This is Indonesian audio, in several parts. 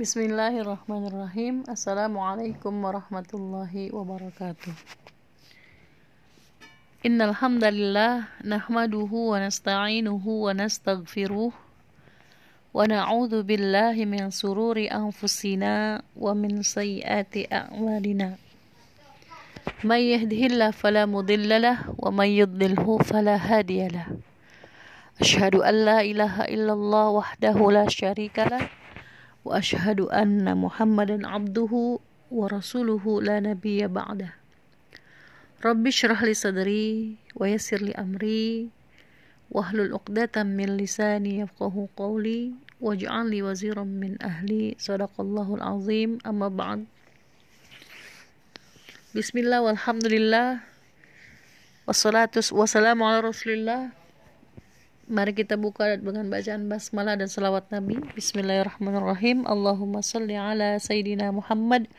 Bismillahirrahmanirrahim. Assalamualaikum warahmatullahi wabarakatuh. Innal hamdalillah nahmaduhu wa nasta'inuhu wa nastaghfiruh wa na'udzu billahi min sururi anfusina wa min sayyiati a'malina. May yahdihillahu fala mudilla lahu wa may yudlilhu fala hadiya lahu. Ashhadu an la ilaha illallah wahdahu la syarika lahu وأشهد أن محمدا عبده ورسوله لا نبي بعده. رب اشرح لي صدري ويسر لي أمري واحلل عقدة من لساني يفقه قولي واجعل لي وزيرا من أهلي. صدق الله العظيم. أما بعد. بسم الله والحمد لله. والصلاة والسلام على رسول الله. Mari kita buka dengan bacaan basmalah dan salawat Nabi. Bismillahirrahmanirrahim. Allahumma salli ala Sayyidina Muhammad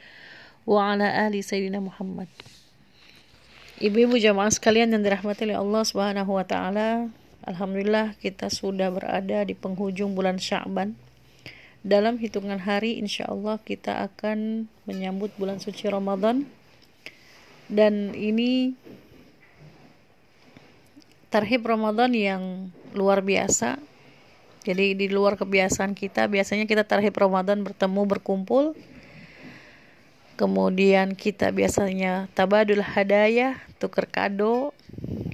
wa ala ali Sayyidina Muhammad. Ibu-ibu jamaah sekalian yang dirahmati oleh Allah Subhanahu wa taala, alhamdulillah kita sudah berada di penghujung bulan Sya'ban. Dalam hitungan hari insya Allah kita akan menyambut bulan suci Ramadan. Dan ini tarhib Ramadan yang luar biasa. Jadi di luar kebiasaan kita, biasanya kita tarhib Ramadan bertemu berkumpul. Kemudian kita biasanya tabadul hadaya, tukar kado,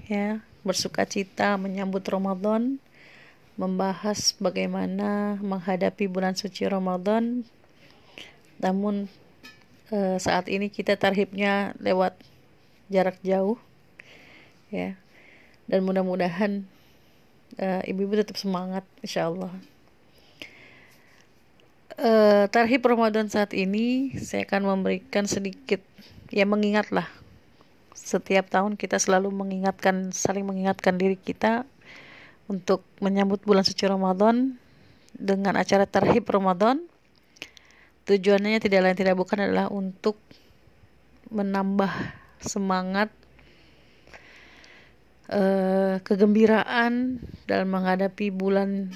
ya, bersuka cita menyambut Ramadan, membahas bagaimana menghadapi bulan suci Ramadan. Namun eh, saat ini kita tarhibnya lewat jarak jauh, ya, dan mudah-mudahan uh, ibu-ibu tetap semangat insya Allah uh, tarhib Ramadan saat ini saya akan memberikan sedikit ya mengingatlah. Setiap tahun kita selalu mengingatkan saling mengingatkan diri kita untuk menyambut bulan suci Ramadan dengan acara tarhib Ramadan. Tujuannya tidak lain tidak bukan adalah untuk menambah semangat uh, kegembiraan dalam menghadapi bulan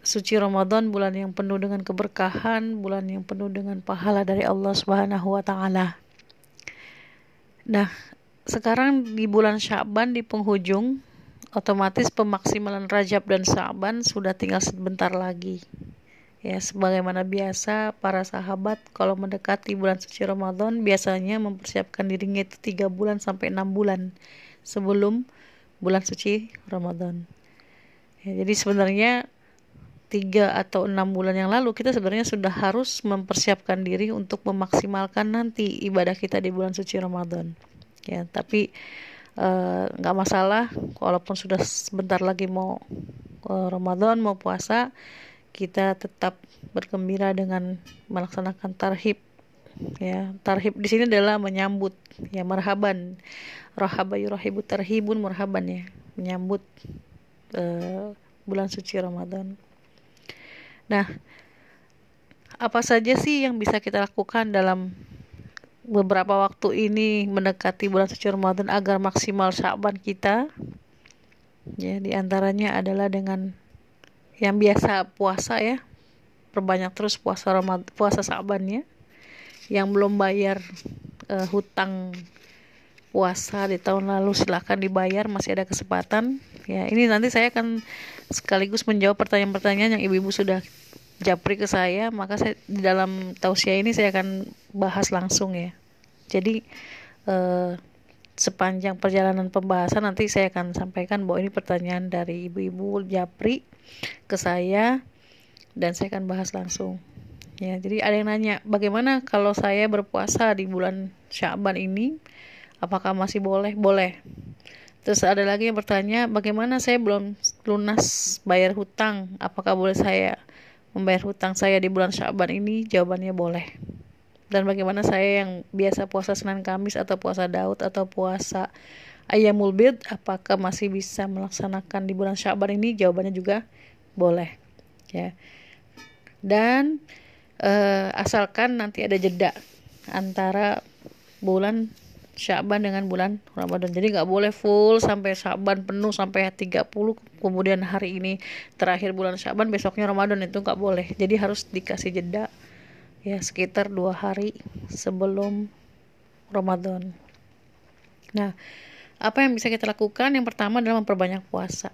suci Ramadan, bulan yang penuh dengan keberkahan, bulan yang penuh dengan pahala dari Allah Subhanahu wa taala. Nah, sekarang di bulan Syaban di penghujung otomatis pemaksimalan Rajab dan Syaban sudah tinggal sebentar lagi. Ya, sebagaimana biasa para sahabat kalau mendekati bulan suci Ramadan biasanya mempersiapkan dirinya itu tiga bulan sampai enam bulan sebelum bulan suci Ramadan. Ya, jadi sebenarnya tiga atau enam bulan yang lalu kita sebenarnya sudah harus mempersiapkan diri untuk memaksimalkan nanti ibadah kita di bulan suci Ramadan. Ya, tapi eh, nggak uh, masalah, walaupun sudah sebentar lagi mau uh, Ramadan mau puasa, kita tetap bergembira dengan melaksanakan tarhib ya tarhib di sini adalah menyambut. Ya marhaban. Rahaba yurahibu tarhibun marhaban ya. Menyambut uh, bulan suci Ramadan. Nah apa saja sih yang bisa kita lakukan dalam beberapa waktu ini mendekati bulan suci Ramadan agar maksimal Syaban kita? Ya di antaranya adalah dengan yang biasa puasa ya. Perbanyak terus puasa Ramadan puasa Syabannya yang belum bayar uh, hutang puasa di tahun lalu silahkan dibayar masih ada kesempatan. Ya ini nanti saya akan sekaligus menjawab pertanyaan-pertanyaan yang ibu-ibu sudah japri ke saya. Maka saya di dalam tausiah ini saya akan bahas langsung ya. Jadi eh, sepanjang perjalanan pembahasan nanti saya akan sampaikan bahwa ini pertanyaan dari ibu-ibu japri ke saya dan saya akan bahas langsung Ya, jadi ada yang nanya, bagaimana kalau saya berpuasa di bulan Syaban ini? Apakah masih boleh? Boleh. Terus ada lagi yang bertanya, bagaimana saya belum lunas bayar hutang? Apakah boleh saya membayar hutang saya di bulan Syaban ini? Jawabannya boleh. Dan bagaimana saya yang biasa puasa Senin Kamis atau puasa Daud atau puasa Ayamul Bid, apakah masih bisa melaksanakan di bulan Syaban ini? Jawabannya juga boleh. Ya. Dan uh, asalkan nanti ada jeda antara bulan Syaban dengan bulan Ramadan. Jadi nggak boleh full sampai Syaban penuh sampai 30 kemudian hari ini terakhir bulan Syaban besoknya Ramadan itu nggak boleh. Jadi harus dikasih jeda ya sekitar dua hari sebelum Ramadan. Nah, apa yang bisa kita lakukan? Yang pertama adalah memperbanyak puasa.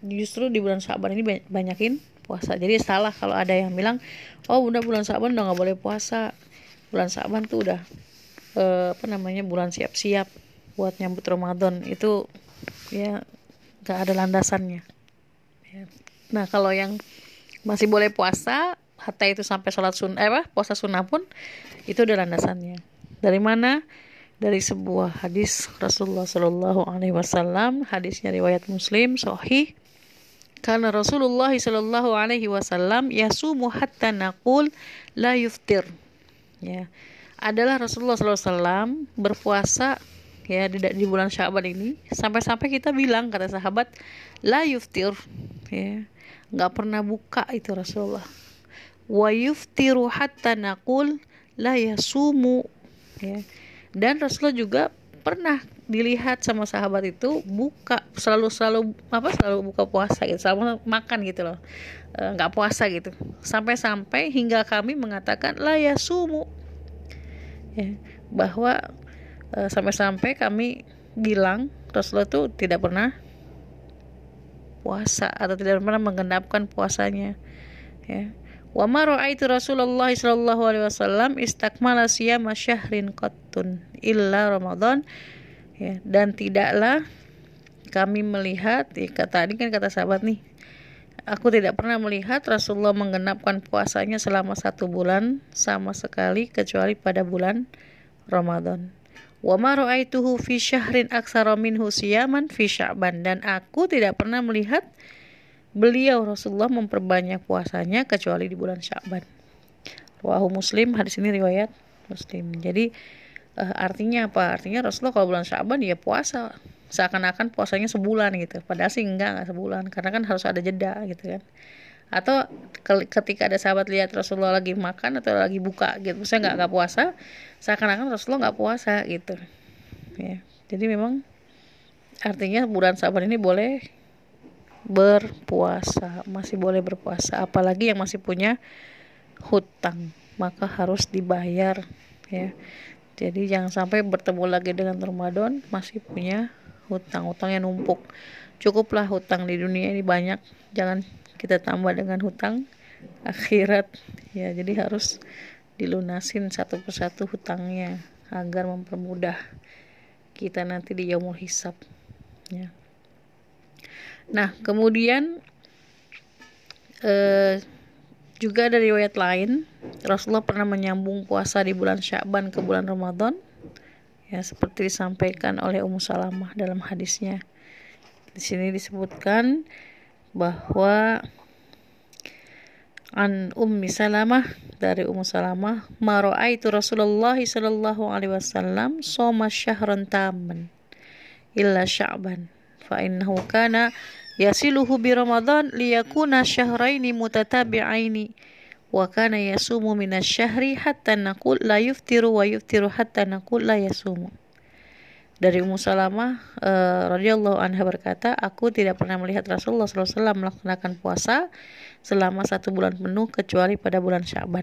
Justru di bulan Syaban ini banyakin puasa. Jadi salah kalau ada yang bilang, oh udah bulan Syaban udah nggak boleh puasa. Bulan Syaban tuh udah eh, apa namanya bulan siap-siap buat nyambut Ramadan. Itu ya nggak ada landasannya. Ya. Nah kalau yang masih boleh puasa, hatta itu sampai sholat sun, eh apa puasa sunnah pun itu udah landasannya. Dari mana? Dari sebuah hadis Rasulullah Shallallahu Alaihi Wasallam, hadisnya riwayat Muslim, Sahih. Karena Rasulullah Shallallahu Alaihi Wasallam yasumu hatta nakul la yuftir. Ya, adalah Rasulullah Sallallahu Alaihi Wasallam berpuasa ya di, di bulan Syaban ini sampai-sampai kita bilang kata sahabat la yuftir. Ya. Nggak pernah buka itu Rasulullah. Wa yuftiru hatta naqul la yasumu. Ya. Dan Rasulullah juga pernah dilihat sama sahabat itu buka selalu selalu apa selalu buka puasa gitu selalu makan gitu loh. E, nggak e, puasa gitu. Sampai-sampai hingga kami mengatakan la yasumu. Ya bahwa e, sampai-sampai kami bilang Rasulullah itu tidak pernah puasa atau tidak pernah menggenapkan puasanya. Ya. Wa ma Rasulullah sallallahu alaihi wasallam istakmala siyama syahrin qattun illa Ramadan ya dan tidaklah kami melihat ya, kata tadi kan kata sahabat nih aku tidak pernah melihat Rasulullah menggenapkan puasanya selama satu bulan sama sekali kecuali pada bulan Ramadan. Wa ma ra'aituhu fi syahrin aksara minhu siyaman fi Sya'ban dan aku tidak pernah melihat beliau Rasulullah memperbanyak puasanya kecuali di bulan Sya'ban. Wahu Muslim hadis ini riwayat Muslim. Jadi uh, artinya apa? Artinya Rasulullah kalau bulan Sya'ban ya puasa seakan-akan puasanya sebulan gitu. Padahal sih enggak enggak sebulan karena kan harus ada jeda gitu kan. Atau ketika ada sahabat lihat Rasulullah lagi makan atau lagi buka gitu, saya nggak nggak puasa, seakan-akan Rasulullah nggak puasa gitu. Ya, jadi memang artinya bulan Sya'ban ini boleh berpuasa masih boleh berpuasa apalagi yang masih punya hutang maka harus dibayar ya jadi jangan sampai bertemu lagi dengan Ramadan masih punya hutang hutang yang numpuk. Cukuplah hutang di dunia ini banyak. Jangan kita tambah dengan hutang akhirat. Ya jadi harus dilunasin satu persatu hutangnya agar mempermudah kita nanti di yaumul hisab. Ya. Nah, kemudian eh, juga dari riwayat lain, Rasulullah pernah menyambung puasa di bulan Sya'ban ke bulan Ramadan. Ya, seperti disampaikan oleh Ummu Salamah dalam hadisnya. Di sini disebutkan bahwa an Ummi Salamah dari Ummu Salamah ma itu Rasulullah sallallahu alaihi wasallam soma syahran taman illa Sya'ban fa innahu kana yasiluhu bi Ramadan liyakuna syahraini mutatabi'aini wa kana yasumu minasyahri hatta naqul la yuftiru wa yuftiru hatta naqul la yasumu dari Ummu Salamah uh, radhiyallahu anha berkata, aku tidak pernah melihat Rasulullah SAW melaksanakan puasa selama satu bulan penuh kecuali pada bulan Syaban.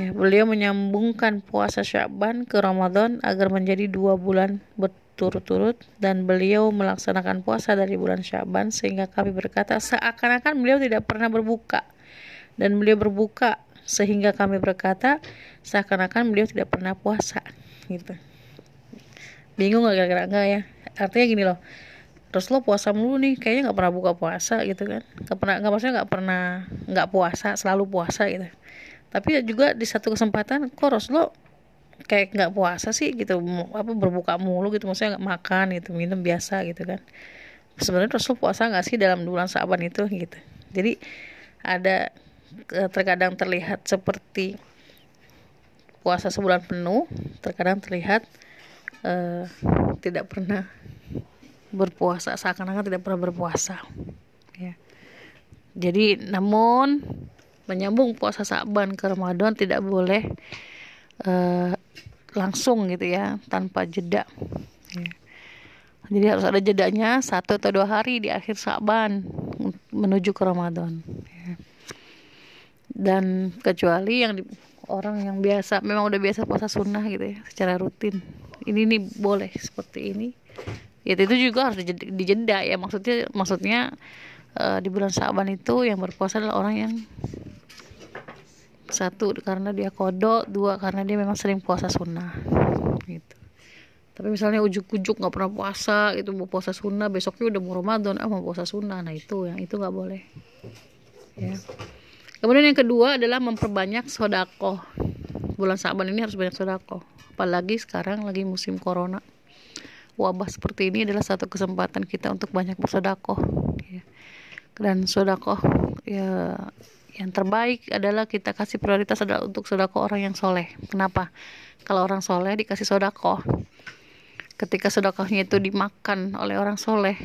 Ya, beliau menyambungkan puasa Syaban ke Ramadan agar menjadi dua bulan ber berturut-turut dan beliau melaksanakan puasa dari bulan Syaban sehingga kami berkata seakan-akan beliau tidak pernah berbuka. Dan beliau berbuka sehingga kami berkata seakan-akan beliau tidak pernah puasa. Gitu. Bingung gak kira-kira? Enggak ya? Artinya gini loh Rasulullah puasa mulu nih kayaknya nggak pernah buka puasa gitu kan. Nggak pernah nggak maksudnya nggak pernah nggak puasa selalu puasa gitu. Tapi juga di satu kesempatan kok Rasulullah kayak nggak puasa sih gitu apa berbuka mulu gitu maksudnya nggak makan gitu minum biasa gitu kan. Sebenarnya Rasul puasa nggak sih dalam bulan Sa'ban itu gitu. Jadi ada terkadang terlihat seperti puasa sebulan penuh terkadang terlihat uh, tidak pernah berpuasa seakan-akan tidak pernah berpuasa. Ya. Jadi namun menyambung puasa Sa'ban ke Ramadan tidak boleh uh, langsung gitu ya tanpa jeda. Ya. jadi harus ada jedanya satu atau dua hari di akhir Saban menuju ke Ramadan. Ya. dan kecuali yang di, orang yang biasa memang udah biasa puasa sunnah gitu ya secara rutin. Ini nih boleh seperti ini. Ya itu juga harus dijeda ya. Maksudnya maksudnya uh, di bulan Syaban itu yang berpuasa adalah orang yang satu karena dia kodok. Dua karena dia memang sering puasa sunnah. Gitu. Tapi misalnya ujuk-ujuk nggak pernah puasa itu mau puasa sunnah besoknya udah mau Ramadan ah mau puasa sunnah. Nah itu yang itu nggak boleh. Ya. Kemudian yang kedua adalah memperbanyak sodako bulan Syaban ini harus banyak sodako apalagi sekarang lagi musim corona. Wabah seperti ini adalah satu kesempatan kita untuk banyak bersodakoh. Ya. dan sodakoh ya yang terbaik adalah kita kasih prioritas adalah untuk sodako orang yang soleh. Kenapa? Kalau orang soleh dikasih sodako, ketika sodakohnya itu dimakan oleh orang soleh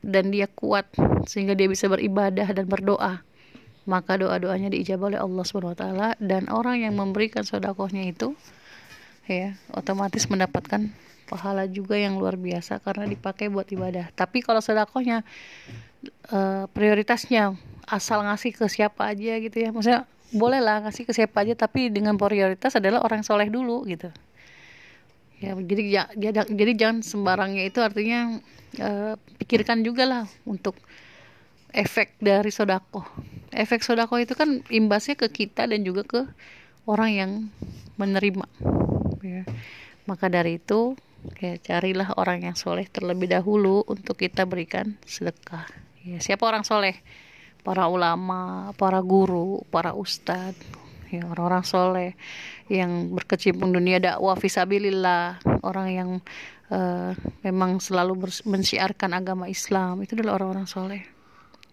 dan dia kuat sehingga dia bisa beribadah dan berdoa, maka doa-doanya diijabah oleh Allah swt dan orang yang memberikan sodakohnya itu ya otomatis mendapatkan pahala juga yang luar biasa karena dipakai buat ibadah. Tapi kalau sodakohnya uh, prioritasnya asal ngasih ke siapa aja gitu ya. Maksudnya boleh lah ngasih ke siapa aja tapi dengan prioritas adalah orang soleh dulu gitu. Ya jadi ya, jadi jangan sembarangnya itu artinya uh, pikirkan juga lah untuk efek dari sodako efek sodako itu kan imbasnya ke kita dan juga ke orang yang menerima ya. Maka dari itu ya carilah orang yang soleh terlebih dahulu untuk kita berikan sedekah. Ya siapa orang soleh para ulama, para guru, para ustadz, ya orang-orang soleh yang berkecimpung dunia dakwah visabilillah, orang yang uh, memang selalu mensiarkan agama Islam itu adalah orang-orang soleh.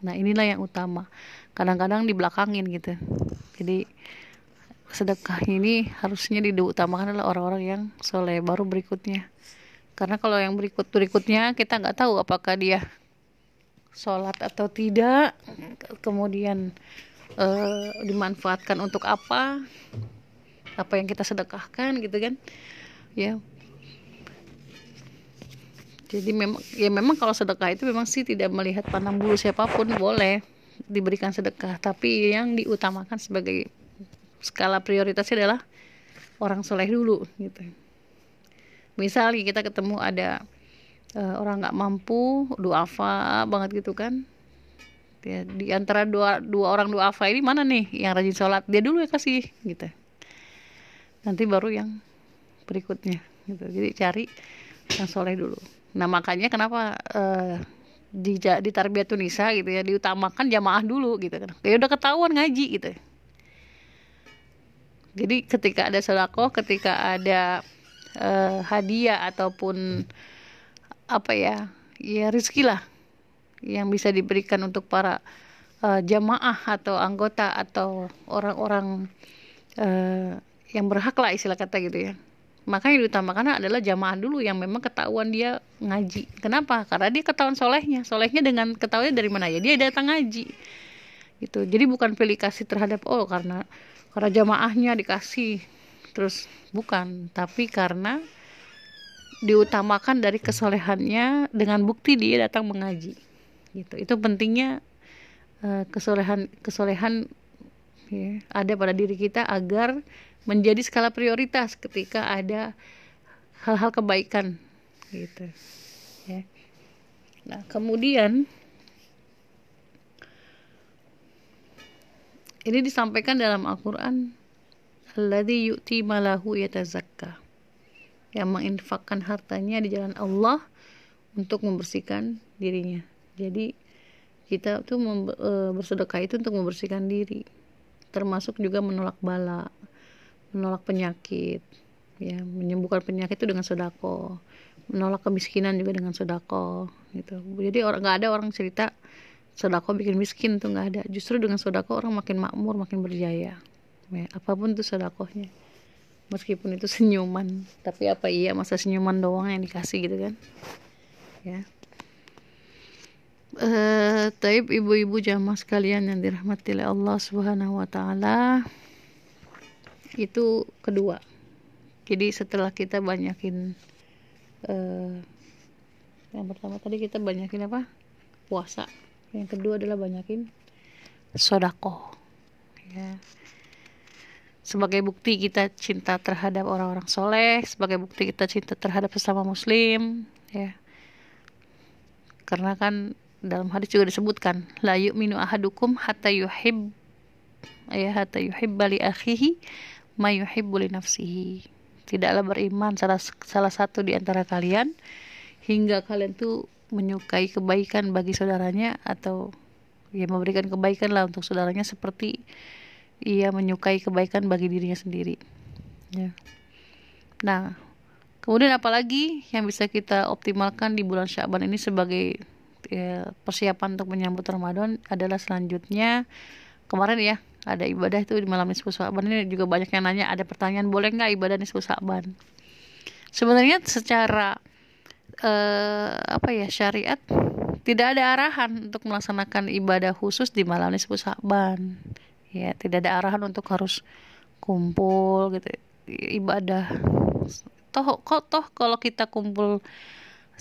Nah inilah yang utama. Kadang-kadang dibelakangin gitu. Jadi sedekah ini harusnya diutamakan adalah orang-orang yang soleh baru berikutnya. Karena kalau yang berikut berikutnya kita nggak tahu apakah dia sholat atau tidak kemudian uh, dimanfaatkan untuk apa apa yang kita sedekahkan gitu kan. Ya. Jadi memang ya memang kalau sedekah itu memang sih tidak melihat pandang bulu siapa pun boleh diberikan sedekah. Tapi yang diutamakan sebagai skala prioritasnya adalah orang soleh dulu gitu. Misalnya kita ketemu ada uh, orang nggak mampu duafa banget gitu kan. Ya, di antara dua dua orang duafa ini mana nih yang rajin sholat? Dia dulu ya kasih gitu. Nanti baru yang berikutnya gitu. Jadi cari yang soleh dulu. Nah makanya kenapa uh, di di tarbiyatun nisa gitu ya diutamakan jamaah dulu gitu kan. Ya udah ketahuan ngaji gitu. Jadi ketika ada sodako ketika ada uh, hadiah ataupun apa ya ya rezeki lah yang bisa diberikan untuk para uh, jamaah atau anggota atau orang-orang uh, yang berhak lah istilah kata gitu ya. Makanya diutamakan adalah jamaah dulu yang memang ketahuan dia ngaji. Kenapa? Karena dia ketahuan solehnya. Solehnya dengan ketahuannya dari mana? Ya dia datang ngaji. Gitu. Jadi bukan pilih kasih terhadap oh karena karena jamaahnya dikasih. Terus bukan. Tapi karena diutamakan dari kesolehannya dengan bukti dia datang mengaji. Gitu. Itu pentingnya uh, kesolehan kesolehan ya, ada pada diri kita agar menjadi skala prioritas ketika ada hal-hal kebaikan. Gitu. Ya. Nah kemudian ini disampaikan dalam Al-Quran alladhi yu'ti malahu yatazakka yang menginfakkan hartanya di jalan Allah untuk membersihkan dirinya. Jadi kita tuh e, bersedekah itu untuk membersihkan diri, termasuk juga menolak bala, menolak penyakit, ya menyembuhkan penyakit itu dengan sodako, menolak kemiskinan juga dengan sodako, gitu. Jadi orang nggak ada orang cerita sodako bikin miskin tuh nggak ada. Justru dengan sodako orang makin makmur, makin berjaya. Ya, apa pun tuh sodakohnya meskipun itu senyuman tapi apa iya masa senyuman doang yang dikasih gitu kan? Ya. Uh, taib ibu-ibu jamaah sekalian yang dirahmati oleh Allah Subhanahu wa taala itu kedua. Jadi setelah kita banyakin uh, yang pertama tadi kita banyakin apa? Puasa. Yang kedua adalah banyakin sodako ya sebagai bukti kita cinta terhadap orang-orang soleh, sebagai bukti kita cinta terhadap sesama muslim, ya. Karena kan dalam hadis juga disebutkan, la yu'minu ahadukum hatta yuhib ya hatta yuhibba li akhihi ma yuhibbu li nafsihi. Tidaklah beriman salah salah satu di antara kalian hingga kalian tuh menyukai kebaikan bagi saudaranya atau ya memberikan kebaikan lah untuk saudaranya seperti ia menyukai kebaikan bagi dirinya sendiri. Ya. Nah kemudian apalagi yang bisa kita optimalkan di bulan Syaban ini sebagai ya, persiapan untuk menyambut Ramadan adalah selanjutnya. Kemarin ya ada ibadah itu di malam nisfu Syaban ini juga banyak yang nanya ada pertanyaan boleh nggak ibadah nisfu Syaban sebenarnya secara uh, apa ya syariat tidak ada arahan untuk melaksanakan ibadah khusus di malam nisfu Sa'ban. Ya, tidak ada arahan untuk harus kumpul gitu ibadah. Toh kok toh kalau kita kumpul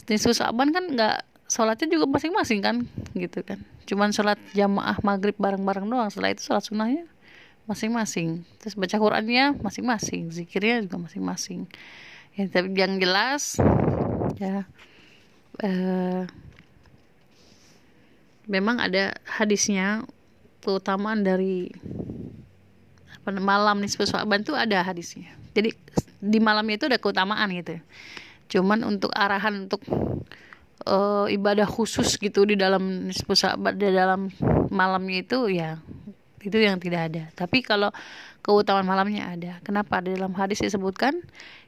nisfu Sa'ban kan nggak sholatnya juga masing-masing kan gitu kan. Cuman sholat jamaah maghrib bareng-bareng doang. Setelah itu sholat sunnahnya masing-masing. Terus baca Qurannya masing-masing, zikirnya juga masing-masing. Ya, tapi yang jelas ya uh, memang ada hadisnya keutamaan dari apa malam nisfu Sya'ban itu ada hadisnya. Jadi di malamnya itu ada keutamaan gitu. Cuman untuk arahan untuk uh, ibadah khusus gitu di dalam nisfu Sya'ban di dalam malamnya itu ya itu yang tidak ada. Tapi kalau keutamaan malamnya ada. Kenapa? Di dalam hadis disebutkan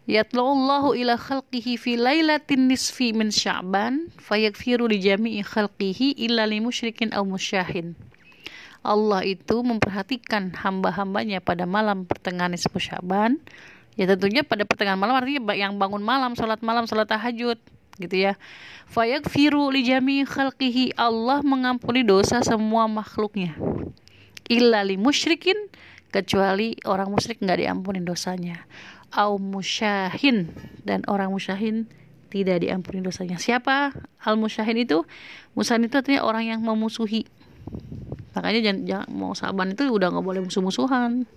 Yatla'ullahu ila khalqihi fi lailatin nisfi min sya'ban fayakfiru li jami'i khalqihi illa li musyrikin aw musyahin. Allah itu memperhatikan hamba-hambanya pada malam pertengahan nisfu Sya'ban. Ya tentunya pada pertengahan malam artinya yang bangun malam, salat malam, salat tahajud gitu ya. Fayakfiru li jami'i khalqihi. Allah mengampuni dosa semua makhluknya. Illa li musyrikin kecuali orang musyrik nggak diampuni dosanya au musyahin dan orang musyahin tidak diampuni dosanya. Siapa al musyahin itu? Musyahin itu artinya orang yang memusuhi. Makanya jangan, jangan mau saban itu udah nggak boleh musuh-musuhan.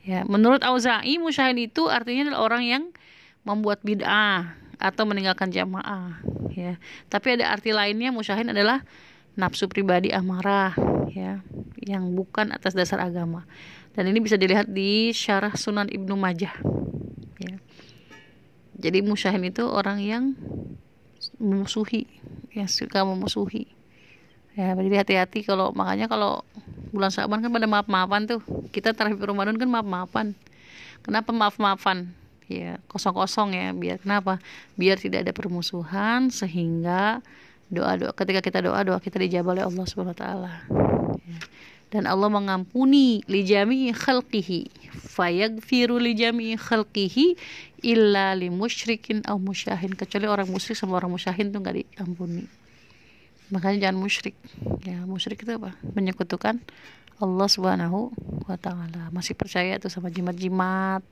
Ya, menurut Auza'i musyahin itu artinya adalah orang yang membuat bid'ah atau meninggalkan jamaah. Ya, tapi ada arti lainnya musyahin adalah nafsu pribadi amarah, ya, yang bukan atas dasar agama. Dan ini bisa dilihat di Syarah Sunan Ibnu Majah ya jadi musyahin itu orang yang memusuhi yang suka memusuhi ya jadi hati-hati kalau makanya kalau bulan Syaban kan pada maaf-maafan tuh. Kita terakhir Ramadan kan maaf-maafan. Kenapa maaf-maafan? Ya kosong-kosong ya biar kenapa? Biar tidak ada permusuhan sehingga doa doa ketika kita doa doa kita dijabah oleh Allah Subhanahu Wa Taala. Ya. Dan Allah mengampuni li jami'i khalqihi. Fayagfiru li jami'i khalqihi illa li musyrikin aw musyahin. Kecuali orang musyrik sama orang musyahin tuh nggak diampuni makanya jangan musyrik. Ya musyrik itu apa? Menyekutukan Allah subhanahu wa ta'ala. Masih percaya tuh sama jimat-jimat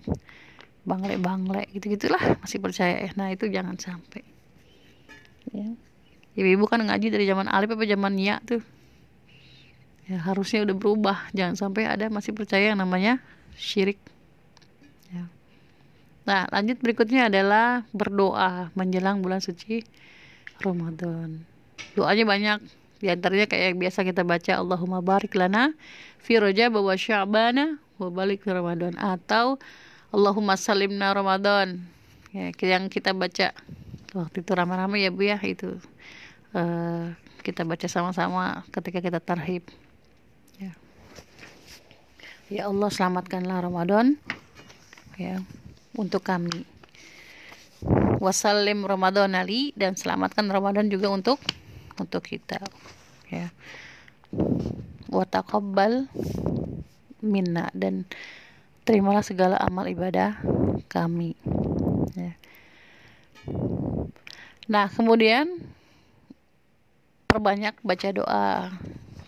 bangle-bangle gitu gitulah masih percaya. Ya nah itu jangan sampai. Ya. Ibu-ibu kan ngaji dari zaman alif apa zaman nia tuh. Ya harusnya udah berubah. Jangan sampai ada masih percaya yang namanya syirik. Ya. nah lanjut berikutnya adalah berdoa menjelang bulan suci Ramadan doanya banyak. Di antaranya kayak yang biasa kita baca Allahumma barik lana fi rajab wa sya'bana wa balik Ramadan. Atau Allahumma salimna Ramadan. Ya yang kita baca. Waktu itu ramai-ramai ya Bu ya itu. Uh, kita baca sama-sama ketika kita tarhib. Ya. Ya Allah selamatkanlah Ramadan. Ya untuk kami. Wasallim Ramadan Ali dan selamatkan Ramadan juga untuk untuk kita. Ya. Wa taqabbal minna dan terimalah segala amal ibadah kami. Ya. Nah, kemudian perbanyak baca doa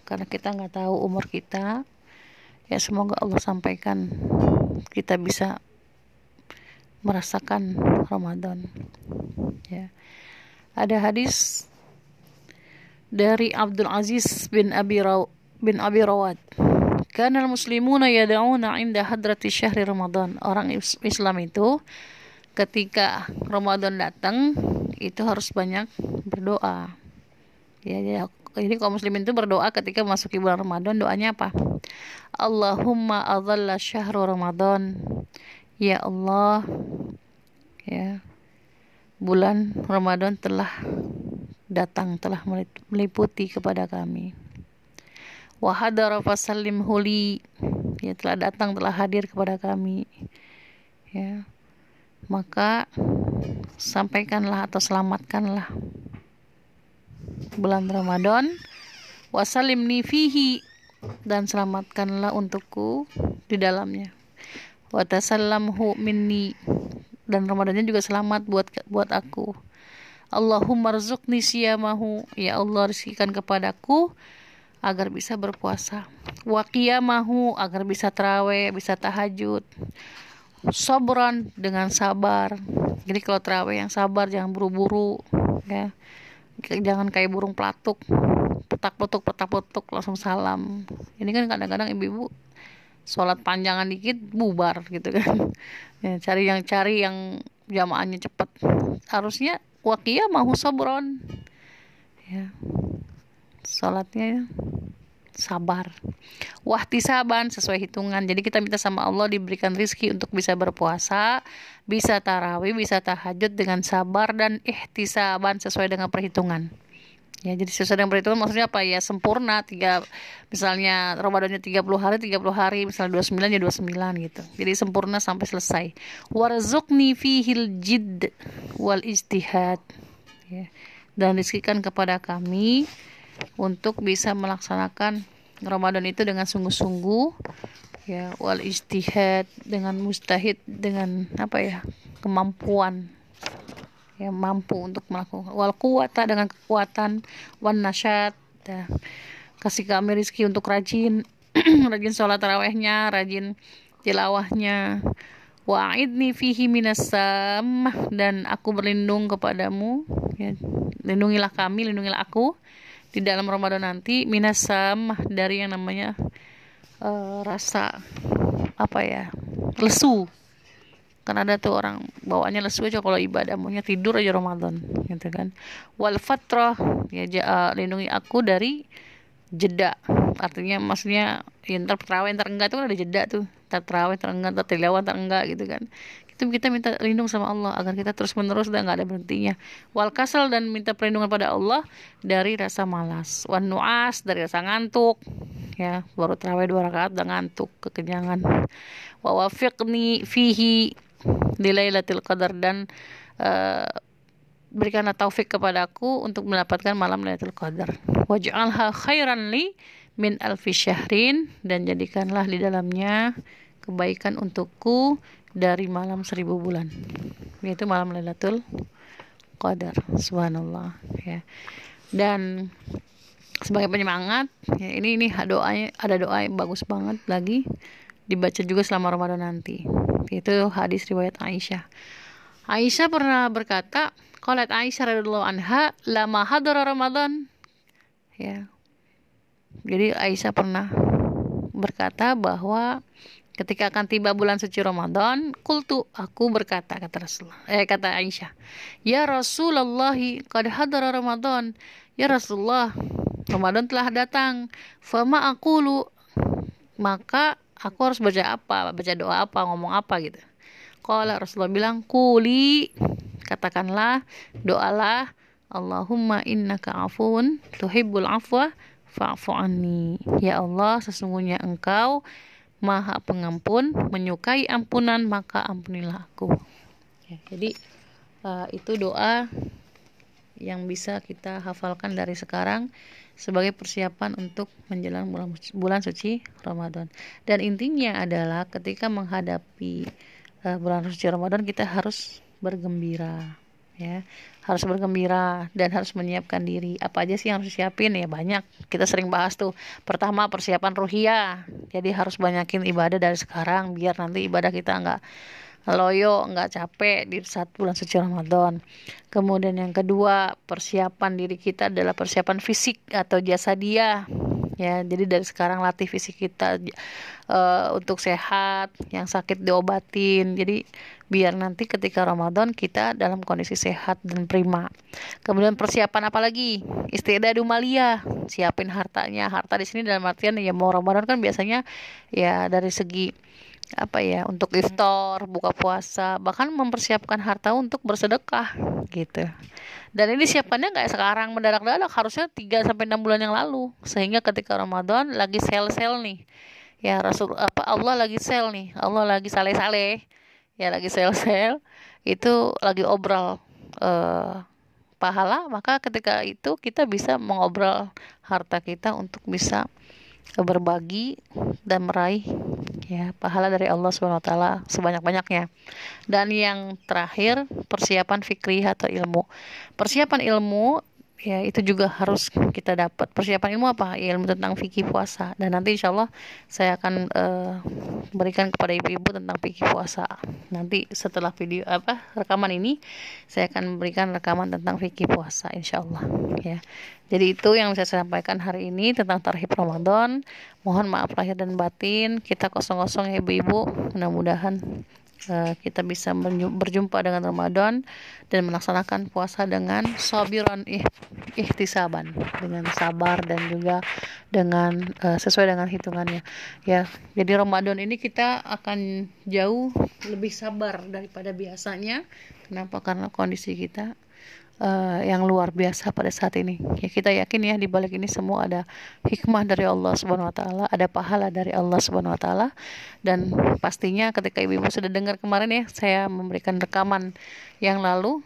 karena kita nggak tahu umur kita ya semoga Allah sampaikan kita bisa merasakan Ramadan ya ada hadis dari Abdul Aziz bin Abi Raw bin Abi Rawad Karena muslimuna yad'una inda hadrati syahri Ramadan. Orang Islam itu ketika Ramadan datang itu harus banyak berdoa. Ya, ya. Jadi kaum muslimin itu berdoa ketika masuki bulan Ramadan doanya apa? Allahumma adhalla syahru Ramadan. Ya Allah, ya bulan Ramadan telah datang telah meliputi kepada kami. Wahadara fasallim huli ya telah datang telah hadir kepada kami. Ya. Maka sampaikanlah atau selamatkanlah bulan Ramadan. Wasalim fihi dan selamatkanlah untukku di dalamnya. Watasallamhu minni dan Ramadannya juga selamat buat buat aku Allahumma rizukni siyamahu. Ya Allah rizkikan kepadaku agar bisa berpuasa. Wa qiyamahu agar bisa terawih bisa tahajud. Sobran dengan sabar. Jadi kalau terawih yang sabar jangan buru-buru ya. Jangan kayak burung pelatuk. Petak petuk petak petuk langsung salam. Ini kan kadang-kadang ibu-ibu sholat panjangan dikit bubar gitu kan. Ya, cari yang cari yang jamaahnya cepat. Harusnya wakia mahu sobron ya. Sholatnya sabar. Wahtisaban sesuai hitungan. Jadi kita minta sama Allah diberikan rizki untuk bisa berpuasa bisa tarawih bisa tahajud dengan sabar dan ihtisaban sesuai dengan perhitungan ya jadi sesuai dengan perhitungan maksudnya apa ya sempurna tiga misalnya Ramadannya 30 hari 30 hari misalnya 29 ya 29 gitu. Jadi sempurna sampai selesai. Warzukni fihil jid wal istihad ya. Dan rizkikan kepada kami untuk bisa melaksanakan Ramadan itu dengan sungguh-sungguh. Ya wal istihad dengan mustahid dengan apa ya kemampuan ya mampu untuk melakukan wal kuwata dengan kekuatan wan nasyat ya. kasih kami rizki untuk rajin rajin sholat tarawehnya rajin tilawahnya wa'idni fihi minasam dan aku berlindung kepadamu ya. Lindungilah kami lindungilah aku di dalam Ramadan nanti minasam dari yang namanya uh, rasa apa ya lesu kan ada tuh orang bawaannya lesu aja kalau ibadah maunya tidur aja Ramadan gitu kan. Wal fatrah ya uh, lindungi aku dari jeda. Artinya maksudnya ya, ntar terawih ntar enggak tuh kan ada jeda tuh. Ntar terawih ntar enggak ntar tilawah ntar enggak gitu kan. Itu kita minta lindung sama Allah agar kita terus menerus dan nggak ada berhentinya. Wal kasal dan minta perlindungan pada Allah dari rasa malas. Wan nuas dari rasa ngantuk ya. Baru terawih dua rakaat udah ngantuk kekenyangan. Wa wafiqni fihi di lailatul qadar dan uh, berikanlah taufik kepadaku untuk mendapatkan malam Lailatul Qadar. Waj'alha khairan li min alfi syahrin dan jadikanlah di dalamnya kebaikan untukku dari malam seribu bulan yaitu malam Lailatul Qadar. Subhanallah ya. Dan sebagai penyemangat ya ini ini doanya ada doa yang bagus banget lagi dibaca juga selama Ramadan nanti itu hadis riwayat Aisyah Aisyah pernah berkata qalat Aisyah radhiyallahu anha lama hadara Ramadan ya jadi Aisyah pernah berkata bahwa Ketika akan tiba bulan suci Ramadan, kultu aku berkata kata Rasulullah, eh kata Aisyah, "Ya Rasulullah, qad hadara Ramadan." Ya Rasulullah, Ramadan telah datang. Fama aku lu maka aku harus baca apa? Baca doa apa? Ngomong apa gitu. Kalau Rasulullah bilang, "Kuli," katakanlah, doalah, Allahumma innaka afun tuhibbul afwa fa'fu anni. Ya Allah, sesungguhnya Engkau Maha Pengampun, menyukai ampunan, maka ampunilah aku. Ya, jadi uh, itu doa yang bisa kita hafalkan dari sekarang sebagai persiapan untuk menjelang bulan, bulan suci Ramadan. Dan intinya adalah ketika menghadapi uh, bulan suci Ramadan kita harus bergembira ya. Harus bergembira dan harus menyiapkan diri. Apa aja sih yang harus disiapin? Ya banyak. Kita sering bahas tuh. Pertama persiapan ruhia jadi harus banyakin ibadah dari sekarang biar nanti ibadah kita nggak loyo nggak capek di saat bulan suci Ramadan. Kemudian yang kedua persiapan diri kita adalah persiapan fisik atau jasa dia. Ya jadi dari sekarang latih fisik kita uh, untuk sehat yang sakit diobatin. Jadi biar nanti ketika Ramadan kita dalam kondisi sehat dan prima. Kemudian persiapan apa lagi? Istidadu malia siapin hartanya. Harta di sini dalam artian ya mau Ramadan kan biasanya ya dari segi apa ya untuk iftar buka puasa bahkan mempersiapkan harta untuk bersedekah gitu. Dan ini siapannya nggak sekarang mendadak-dadak harusnya 3 sampai enam bulan yang lalu. Sehingga ketika Ramadan lagi sel-sel nih. Ya Rasul apa Allah lagi sel nih Allah lagi sale-sale ya lagi sel-sel itu lagi obral uh, pahala maka ketika itu kita bisa mengobrol harta kita untuk bisa berbagi dan meraih ya pahala dari Allah swt sebanyak-banyaknya. Dan yang terakhir persiapan fikri atau ilmu. Persiapan ilmu ya itu juga harus kita dapat. Persiapan ilmu apa? Ilmu tentang fikih puasa. Dan nanti insya Allah saya akan uh, berikan kepada ibu-ibu tentang fikih puasa. Nanti setelah video apa rekaman ini saya akan memberikan rekaman tentang fikih puasa insya Allah. Ya. Jadi itu yang saya sampaikan hari ini tentang tarhib Ramadan. Mohon maaf lahir dan batin. Kita kosong-kosong ya ibu-ibu. Mudah-mudahan Eh, kita bisa berjumpa dengan Ramadan dan melaksanakan puasa dengan sabiran ih, ihtisaban dengan sabar dan juga dengan uh, sesuai dengan hitungannya. Ya jadi Ramadan ini kita akan jauh lebih sabar daripada biasanya. Kenapa? Karena kondisi kita uh, yang luar biasa pada saat ini. Ya kita yakin ya di balik ini semua ada hikmah dari Allah Subhanahu wa taala, ada pahala dari Allah Subhanahu wa taala dan pastinya ketika ibu-ibu sudah dengar kemarin ya saya memberikan rekaman yang lalu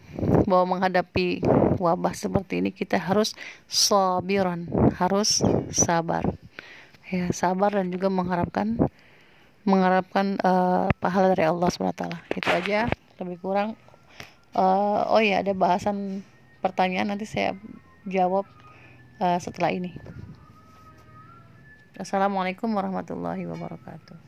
bahwa menghadapi wabah seperti ini kita harus sabiran, harus sabar. Ya, sabar dan juga mengharapkan mengharapkan uh, pahala dari Allah Subhanahu wa taala. Itu aja lebih kurang uh, oh ya ada bahasan pertanyaan nanti saya jawab uh, setelah ini. Assalamualaikum warahmatullahi wabarakatuh